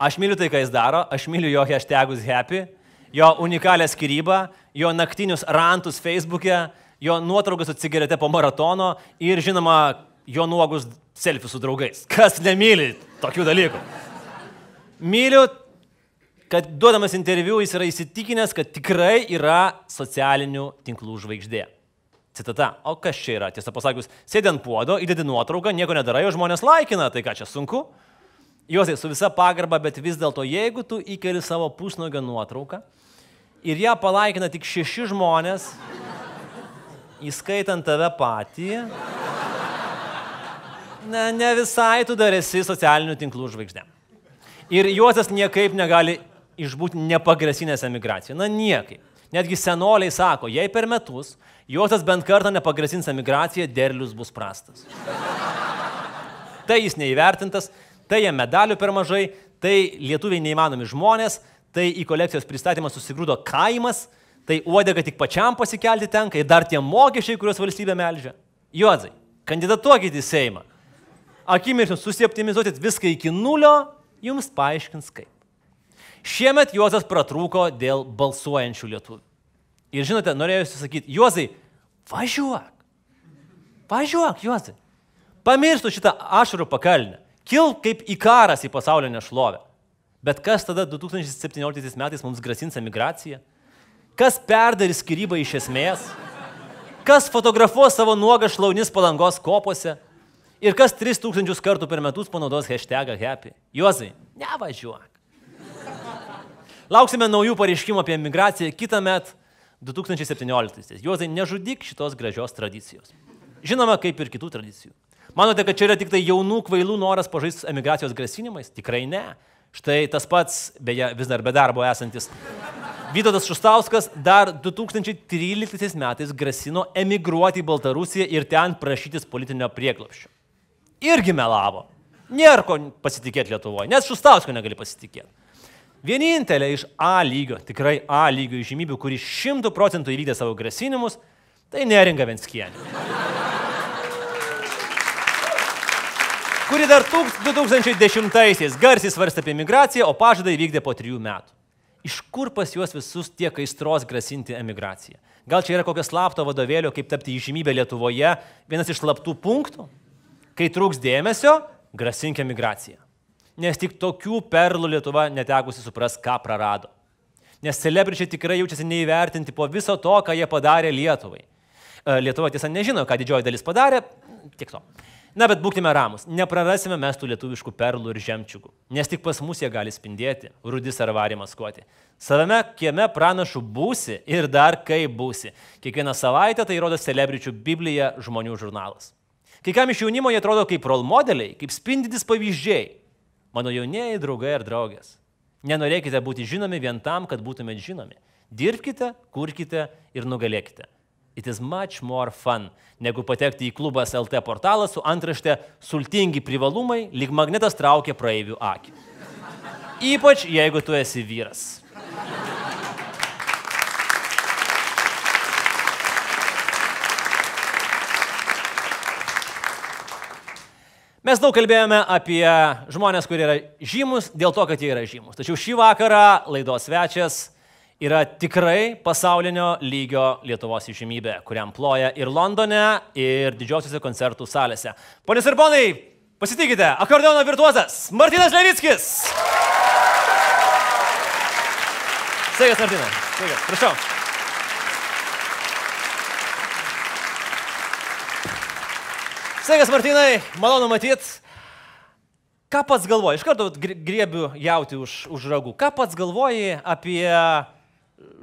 Aš myliu tai, ką jis daro, aš myliu jo hashtagus happy, jo unikalią skirybą, jo naktinius rantus Facebook'e, jo nuotraukas su cigarete po maratono ir, žinoma, jo nuogus selfius su draugais. Kas nemyli tokių dalykų? Myliu, kad duodamas interviu jis yra įsitikinęs, kad tikrai yra socialinių tinklų žvaigždė. Citata. O kas čia yra? Tiesą pasakius, sėdi ant puodo, įdedi nuotrauką, nieko nedarai, o žmonės laikina, tai ką čia sunku? Juozai, su visa pagarba, bet vis dėlto, jeigu tu įkeli savo pusnogio nuotrauką ir ją palaikina tik šeši žmonės, įskaitant tave patį, ne, ne visai tu dar esi socialinių tinklų žvaigždė. Ir Juozas niekaip negali išbūti nepagrasinęs emigraciją. Na niekaip. Netgi senoliai sako, jei per metus Juozas bent kartą nepagrasins emigraciją, derlius bus prastas. Tai jis neįvertintas, tai jam medalių per mažai, tai lietuviai neįmanomi žmonės, tai į kolekcijos pristatymą susigrūdo kaimas, tai uodega tik pačiam pasikelti tenka ir dar tie mokesčiai, kuriuos valstybė melžia. Juozai, kandidatuokit į Seimą. Akimirksniu susioptimizuotit viską iki nulio, jums paaiškins kaip. Šiemet Juozas pratrūko dėl balsuojančių lietuvių. Ir žinote, norėjau sakyti, Juozai, važiuok. Važiuok, Juozai. Pamirštų šitą ašarų pakalnę. Kil kaip įkaras į pasaulinę šlovę. Bet kas tada 2017 metais mums grasins emigraciją? Kas perdarys skirybą iš esmės? Kas fotografuos savo nuogą šlaunis palangos kopose? Ir kas 3000 kartų per metus panaudos hashtagą happy? Juozai, nevažiuok. Lauksime naujų pareiškimų apie emigraciją kitą metą 2017. Juozai, nežudyk šitos gražios tradicijos. Žinoma, kaip ir kitų tradicijų. Manote, kad čia yra tik tai jaunų kvailų noras pažaisti emigracijos grasinimais? Tikrai ne. Štai tas pats, beje, vis dar be darbo esantis. Vytautas Šustauskas dar 2013 metais grasino emigruoti į Baltarusiją ir ten prašytis politinio prieglopščio. Irgi melavo. Nėra ko pasitikėti Lietuvoje, nes Šustausko negali pasitikėti. Vienintelė iš A lygio, tikrai A lygio žymybių, kuri šimtų procentų įvykdė savo grasinimus, tai neringa Venskienė. kuri dar 2010-aisiais garsiai svarstė apie migraciją, o pažadą įvykdė po trijų metų. Iš kur pas juos visus tiek aistros grasinti emigraciją? Gal čia yra kokio slapto vadovėlio, kaip tapti įžymybę Lietuvoje, vienas iš slaptų punktų? Kai trūks dėmesio, grasink emigraciją. Nes tik tokių perlų Lietuva netekusi supras, ką prarado. Nes celebričiai tikrai jaučiasi neįvertinti po viso to, ką jie padarė Lietuvai. E, Lietuva tiesa nežino, ką didžioji dalis padarė, tiek to. Na, bet būkime ramus, neprarasime mes tų lietuviškų perlų ir žemčiugų, nes tik pas mus jie gali spindėti, rudis ar varį maskuoti. Savame kieme pranašų būsi ir dar kaip būsi. Kiekvieną savaitę tai rodo celebričių Biblija žmonių žurnalas. Kai kam iš jaunimo jie atrodo kaip role modeliai, kaip spindintis pavyzdžiai. Mano jaunieji draugai ir draugės. Nenorėkite būti žinomi vien tam, kad būtumėte žinomi. Dirbkite, kurkite ir nugalėkite. It is much more fun, negu patekti į klubas LT portalą su antrašte sultingi privalumai, lyg magnetas traukia praeivių akį. Ypač jeigu tu esi vyras. Mes daug kalbėjome apie žmonės, kurie yra žymus dėl to, kad jie yra žymus. Tačiau šį vakarą laidos svečias yra tikrai pasaulinio lygio Lietuvos išimybė, kuriam ploja ir Londone, ir didžiosiuose koncertų salėse. Ponios ir ponai, pasitikite, akordeono virtuozas Martinas Levickis. Sveikas, Martinai. Sveikas, prašau. Sveikas, Martinai, malonu matyti. Ką pats galvoji? Iš karto gr- griebiu jauti už, už ragų. Ką pats galvoji apie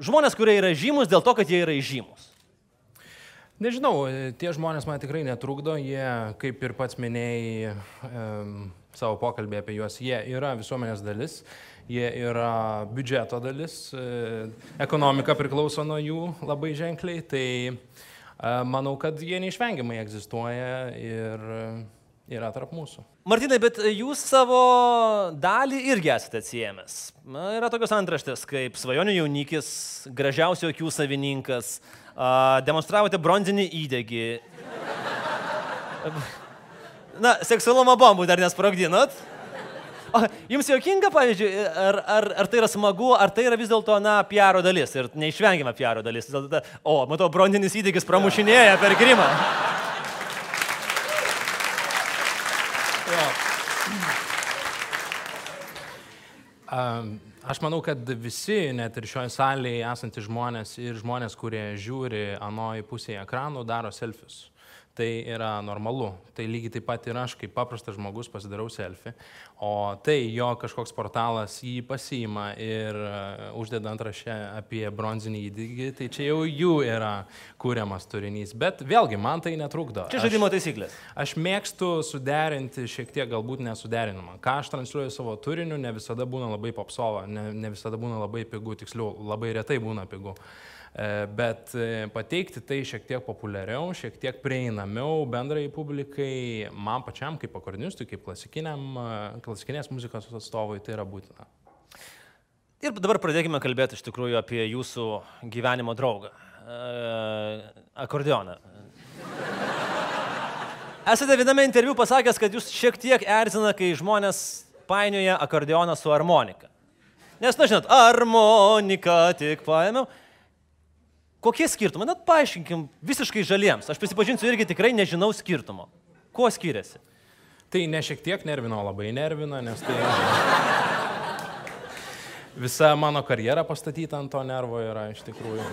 žmonės, kurie yra žymus dėl to, kad jie yra žymus? Nežinau, e, tie žmonės man tikrai netrukdo, jie, kaip ir pats minėjai um, savo pokalbį apie juos, jie yra visuomenės dalis, jie yra biudžeto dalis, e, ekonomika priklauso nuo jų labai ženkliai, tai e, manau, kad jie neišvengiamai egzistuoja ir e, yra tarp mūsų. Martinai, bet jūs savo dalį irgi esate atsiemęs. Na, yra tokios antraštės kaip svajonių jaunikis, gražiausio akių savininkas, a, demonstravote bronzinį įdegį. Na, seksualumo bombų dar nesprogdinot. O, jums jokinga, pavyzdžiui, ar, ar, ar tai yra smagu, ar tai yra vis dėlto, na, piaro dalis ir neišvengiama piaro dalis. O, matau, bronzinis įdegis pramušinėja per grimą. Aš manau, kad visi, net ir šioje salėje esantys žmonės ir žmonės, kurie žiūri anoji pusėje ekranų, daro selfius. Tai yra normalu. Tai lygiai taip pat ir aš, kaip paprastas žmogus, pasidarau selfie. O tai jo kažkoks portalas jį pasiima ir uh, uždeda antrašę apie bronzinį įdygį, tai čia jau jų yra kūriamas turinys. Bet vėlgi, man tai netrukdo. Čia žaidimo taisyklės. Aš mėgstu suderinti šiek tiek galbūt nesuderinamą. Ką aš transliuoju savo turiniu, ne visada būna labai popsova, ne, ne visada būna labai pigu, tiksliau, labai retai būna pigu. E, Bet e, pateikti tai šiek tiek populiariau, šiek tiek prieinamiau bendrai publikai, man pačiam kaip akordinistui, kaip e, klasikinės muzikos atstovui, tai yra būtina. Ir dabar pradėkime kalbėti iš tikrųjų apie jūsų gyvenimo draugą. Akordeoną. Esate viename interviu pasakęs, kad jūs šiek tiek erzina, kai žmonės painioja akordeoną su harmonika. Nes, na žinot, harmonika tik paėmiau. Kokie skirtumai? Net paaiškinkim visiškai žaliems. Aš prisipažinsiu irgi tikrai nežinau skirtumo. Kuo skiriasi? Tai ne šiek tiek nervino, labai nervina, nes tai visa mano karjera pastatyta ant to nervo yra iš tikrųjų.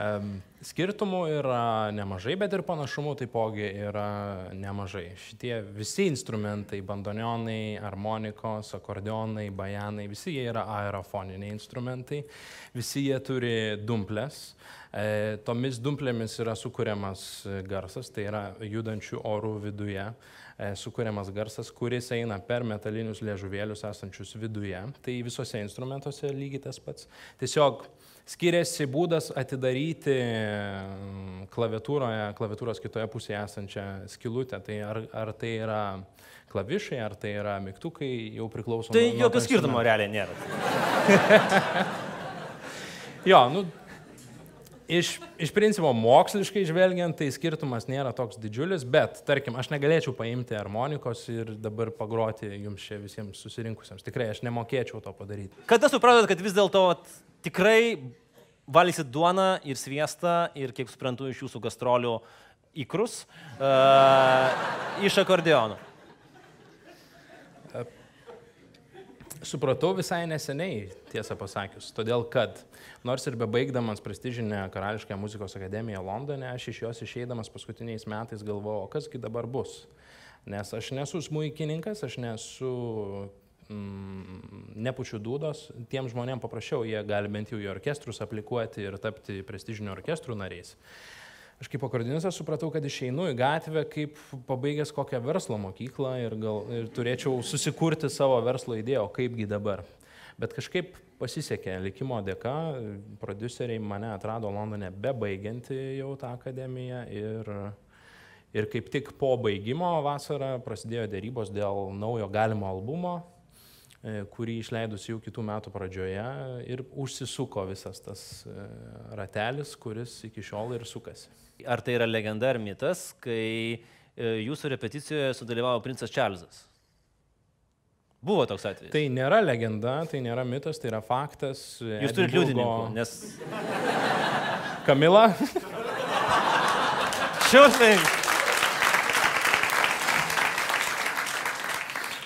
Em, Skirtumų yra nemažai, bet ir panašumų taipogi yra nemažai. Šitie visi instrumentai, bandonionai, harmonikos, akordeonai, bajanai, visi jie yra aerofoniniai instrumentai, visi jie turi dumplės. E, tomis dumplėmis yra sukūriamas garsas, tai yra judančių orų viduje e, sukūriamas garsas, kuris eina per metalinius liežuvėlius esančius viduje. Tai visose instrumentuose lygiai tas pats. Tiesiog skiriasi būdas atidaryti mm, klaviatūroje, klaviatūros kitoje pusėje esančią skilutę. Tai ar, ar tai yra klavišai, ar tai yra mygtukai, jau priklauso Tai nuo- nuo jokio to skirtumo realiai nėra. Jo, nu, iš, iš principo moksliškai žvelgiant, tai skirtumas nėra toks didžiulis, bet, tarkim, aš negalėčiau paimti harmonikos ir dabar pagroti jums čia visiems susirinkusiems. Tikrai aš nemokėčiau to padaryti. Kada supratot, kad vis dėlto tikrai valysit duoną ir sviestą ir, kiek suprantu, iš jūsų gastrolių įkrus uh, iš akordeonų? Supratau visai neseniai, tiesą pasakius, todėl kad nors ir bebaigdamas prestižinę Karališkąją muzikos akademiją Londone, aš iš jos išeidamas paskutiniais metais galvojau, o kasgi dabar bus. Nes aš nesu smuikininkas, aš nesu mm, nepučiu dūdos, tiem žmonėm paprašiau, jie gali bent jau į orkestrus aplikuoti ir tapti prestižinių orkestrų nariais. Aš kaip akordinistas supratau, kad išeinu į gatvę kaip pabaigęs kokią verslo mokyklą ir, gal, ir turėčiau susikurti savo verslo idėją, o kaipgi dabar. Bet kažkaip pasisekė likimo dėka, produceriai mane atrado Londone bebaigianti jau tą akademiją ir, ir kaip tik po baigimo vasarą prasidėjo dėrybos dėl naujo galimo albumo, kurį išleidus jau kitų metų pradžioje ir užsisuko visas tas e, ratelis, kuris iki šiol ir sukasi. Ar tai yra legenda ar mitas, kai e, jūsų repeticijoje sudalyvavo princas Čarlzas? Buvo toks atvejis. Tai nėra legenda, tai nėra mitas, tai yra faktas. Jūs turite liudininkų, nes... Kamila, Šiausai.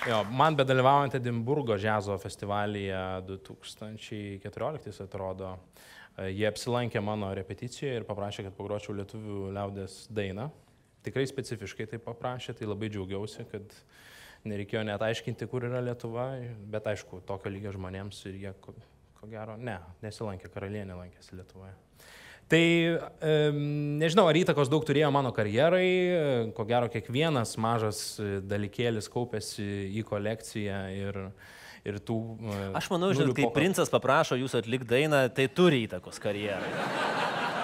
Jo, man bedalyvaujant Edinburgo džiazo festivalyje 2014 atrodo, e, jie apsilankė mano repeticijoje ir paprašė, kad pagročiau lietuvių liaudės dainą. Tikrai specifiškai tai paprašė, tai labai džiaugiausi, kad nereikėjo net aiškinti, kur yra Lietuva, bet aišku, tokio lygio žmonėms ir jie, ko, ko gero, ne, nesilankė, karalienė lankėsi Lietuvoje. Tai nežinau, ar įtakos daug turėjo mano karjerai, ko gero kiekvienas mažas dalykėlis kaupėsi į kolekciją ir, ir tų... e, Aš manau, žinot, kai poko- princas paprašo jūsų atlikti dainą, tai turi įtakos karjerai.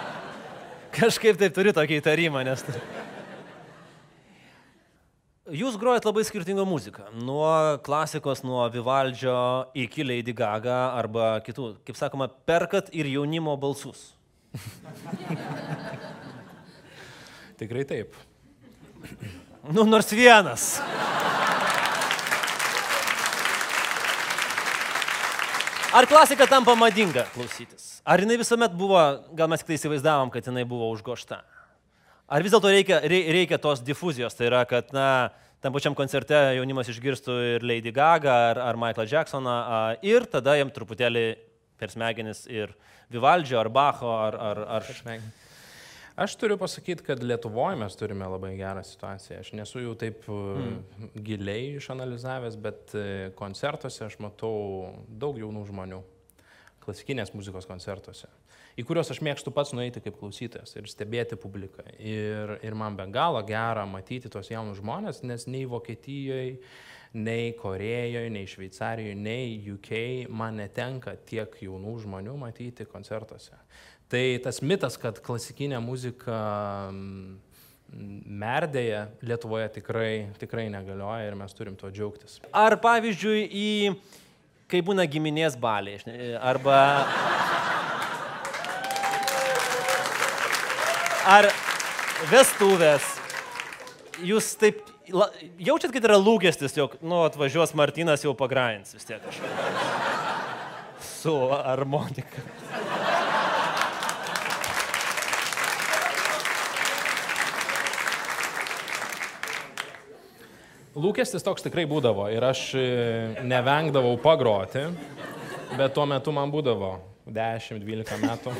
Kažkaip taip turi tokį įtarimą, nes... Jūs grojat labai skirtingą muziką. Nuo klasikos, nuo Vivaldžio iki Lady Gaga arba kitų, kaip sakoma, perkat ir jaunimo balsus. Tikrai taip. Nu, nors vienas. Ar klasika tampa madinga klausytis? Ar jinai visuomet buvo, gal mes tik tai įsivaizdavom, kad jinai buvo užgošta? Ar vis dėlto reikia, rei- reikia tos difuzijos, tai yra, kad, na, tam pačiam koncerte jaunimas išgirstų ir Lady Gaga, ar, ar Michael Jacksoną, ir tada jam truputėlį per smegenis ir Vivaldžio, ar Bacho, ar... ar, ar... Aš turiu pasakyti, kad Lietuvoje mes turime labai gerą situaciją. Aš nesu jau taip mm. giliai išanalizavęs, bet e, koncertuose aš matau daug jaunų žmonių. Klasikinės muzikos koncertuose. Į kuriuos aš mėgstu pats nueiti kaip klausytojas ir stebėti publiką. Ir, ir man be galo gera matyti tos jaunus žmonės, nes nei Vokietijoje, nei Korejoje, nei Šveicarijoje, nei UK man netenka tiek jaunų žmonių matyti koncertuose. Tai tas mitas, kad klasikinė muzika merdėja Lietuvoje tikrai, tikrai negalioja ir mes turim tuo džiaugtis. Ar pavyzdžiui, į, kai būna giminės ne- arba... Ar vestuvės, jūs taip jaučiat, kad yra lūkestis, jog, nu, atvažiuos Martinas jau pagrains vis tiek kažką. Su harmonika. Lūkestis toks tikrai būdavo ir aš e, nevengdavau pagroti, bet tuo metu man būdavo 10-12 metų.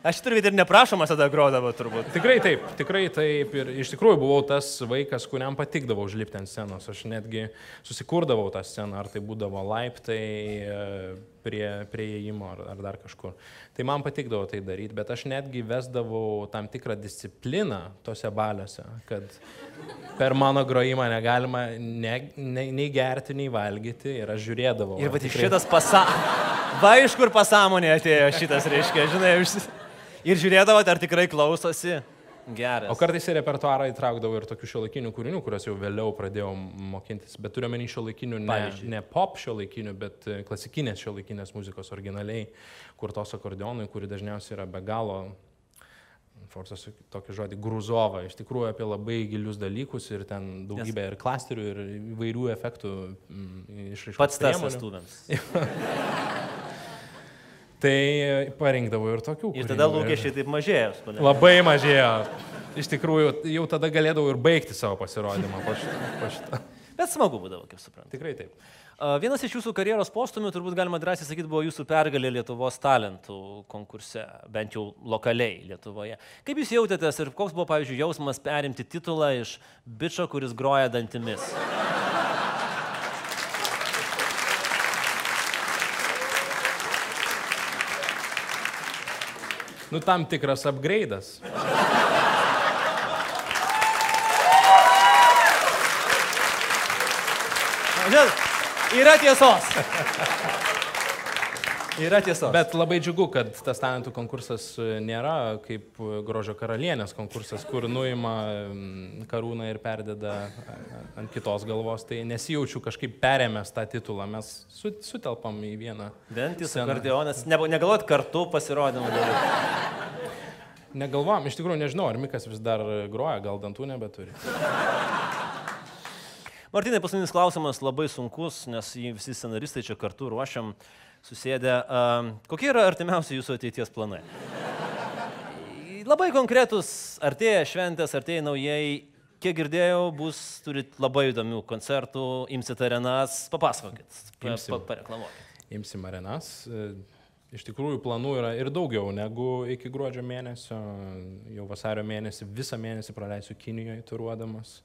Aš turbūt ir neprašomas tada grodavo turbūt. Tikrai taip, tikrai taip. Ir iš tikrųjų buvau tas vaikas, kuriam patikdavo užlipti ant scenos. Aš netgi susikurdavau tą sceną, ar tai būdavo laiptai prie, prie įėjimo ar, ar dar kažkur. Tai man patikdavo tai daryti, bet aš netgi vesdavau tam tikrą discipliną tose baliuose, kad per mano grojimą negalima ne, ne, nei gerti, nei valgyti ir aš žiūrėdavau. Ir va, tikrai- šitas pasąmonė. Va iš kur pasąmonė atėjo šitas, reiškia, žinai. Ir žiūrėdavo, ar tikrai klausosi. Geras. O kartais į repertuarą įtraukdavau ir tokių šiuolaikinių kūrinių, kuriuos jau vėliau pradėjau mokintis. Bet turiu menį šiuolaikinių, ne, Pavyzdžiui? ne pop šiuolaikinių, bet e, klasikinės šiuolaikinės muzikos originaliai, kur tos akordionai, kuri dažniausiai yra be galo, forsas tokį žodį, gruzova, iš tikrųjų apie labai gilius dalykus ir ten daugybė ir klasterių, ir įvairių efektų mm, išraiškos. Pats tas vestuvėms. Tai parinkdavau ir tokių. Ir tada lūkesčiai taip mažėjo. supranti? Labai mažėjo. Iš tikrųjų, jau tada galėdavau ir baigti savo pasirodymą po šito. Po šito. Bet smagu būdavo, kaip suprantu. Tikrai taip. Vienas iš jūsų karjeros postumių, turbūt galima drąsiai sakyti, buvo jūsų pergalė Lietuvos talentų konkurse, bent jau lokaliai Lietuvoje. Kaip jūs jautėtės ir koks buvo, pavyzdžiui, jausmas perimti titulą iš bičio, kuris groja dantimis? Nu, tam tikras upgrade'as. Žinot, yra tiesos. Yra tiesos. Bet labai džiugu, kad tas talentų konkursas e, nėra kaip e, grožio karalienės konkursas, kur nuima mm, karūną ir perdeda a, ant kitos galvos. Tai nesijaučiu kažkaip perėmęs tą titulą. Mes su, sutelpam į vieną. Dantis, akordeonas. Ne, negalvot kartu pasirodymą daryti. Negalvom, iš tikrųjų nežinau, ar Mikas vis dar groja, gal dantų nebeturi. Martinai, paskutinis klausimas labai sunkus, nes jį visi scenaristai čia kartu ruošiam, susėdę. Uh, kokie yra artimiausi jūsų ateities planai? Labai konkretus, artėja šventės, artėja naujai. Kiek girdėjau, bus, turit labai įdomių koncertų, imsit arenas, papasakokit, pa, pa, pareklamuokit. Imsim arenas. E, Iš tikrųjų, planų yra ir daugiau negu iki gruodžio mėnesio. Jau vasario mėnesį, visą mėnesį praleisiu Kinijoje turuodamas,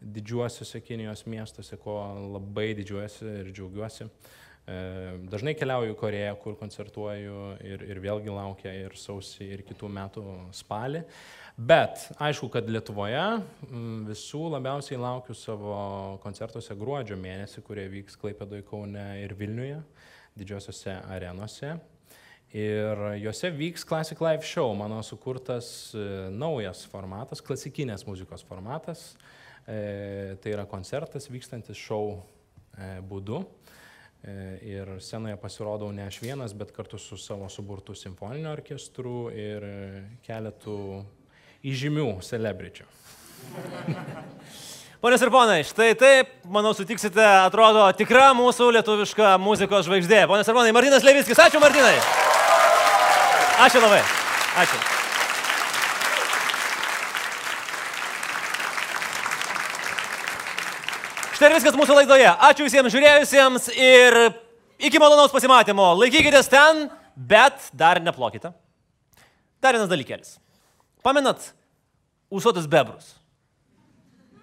didžiuosiuose Kinijos miestuose, ko labai didžiuojuosi ir džiaugiuosi. E, Dažnai keliauju į Koreją, kur koncertuoju ir, ir vėlgi laukia ir sausį, ir kitų metų spalį. Bet aišku, kad Lietuvoje mm, visų labiausiai laukiu savo koncertuose gruodžio mėnesį, kurie vyks Klaipėdoje, Kaune ir Vilniuje, didžiosiuose arenose. Ir juose vyks Classic Live Show, mano sukurtas e, naujas formatas, klasikinės muzikos formatas. E, tai yra koncertas vykstantis šou e, būdu. E, ir scenoje pasirodau ne aš vienas, bet kartu su savo suburtu simfoniniu orkestru ir e, keletų įžymių celebričių. Ponios ir ponai, štai taip, manau, sutiksite, atrodo tikra mūsų lietuviška muzikos žvaigždė. Ponios ir ponai, Martinas Levickis, ačiū Martinai. Ačiū labai. Ačiū. Štai ir viskas mūsų laidoje. Ačiū visiems žiūrėjusiems ir iki malonaus pasimatymo. Laikykitės ten, bet dar neplokite. Dar vienas dalykėlis. Pamenat, užsuotus bebrus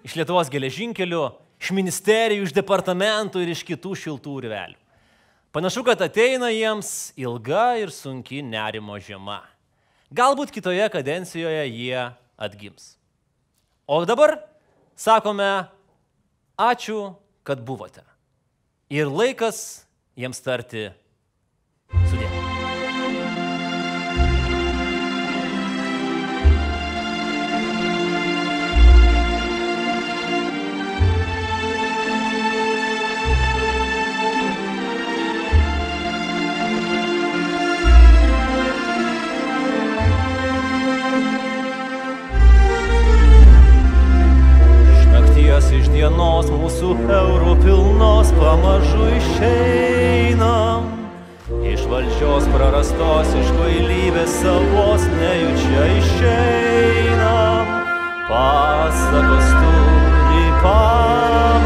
iš Lietuvos geležinkelių, iš ministerijų, iš departamentų ir iš kitų šiltų urvelių. Panašu, kad ateina jiems ilga ir sunki nerimo žiema. Galbūt kitoje kadencijoje jie atgims. O dabar sakome ačiū, kad buvote. Ir laikas jiems tarti sudė. Dienos mūsų eurų pilnos pamažu išeinam. Iš valdžios prarastos, iš kvailybės savos nejučia išeinam. Pasakos turi pabaigą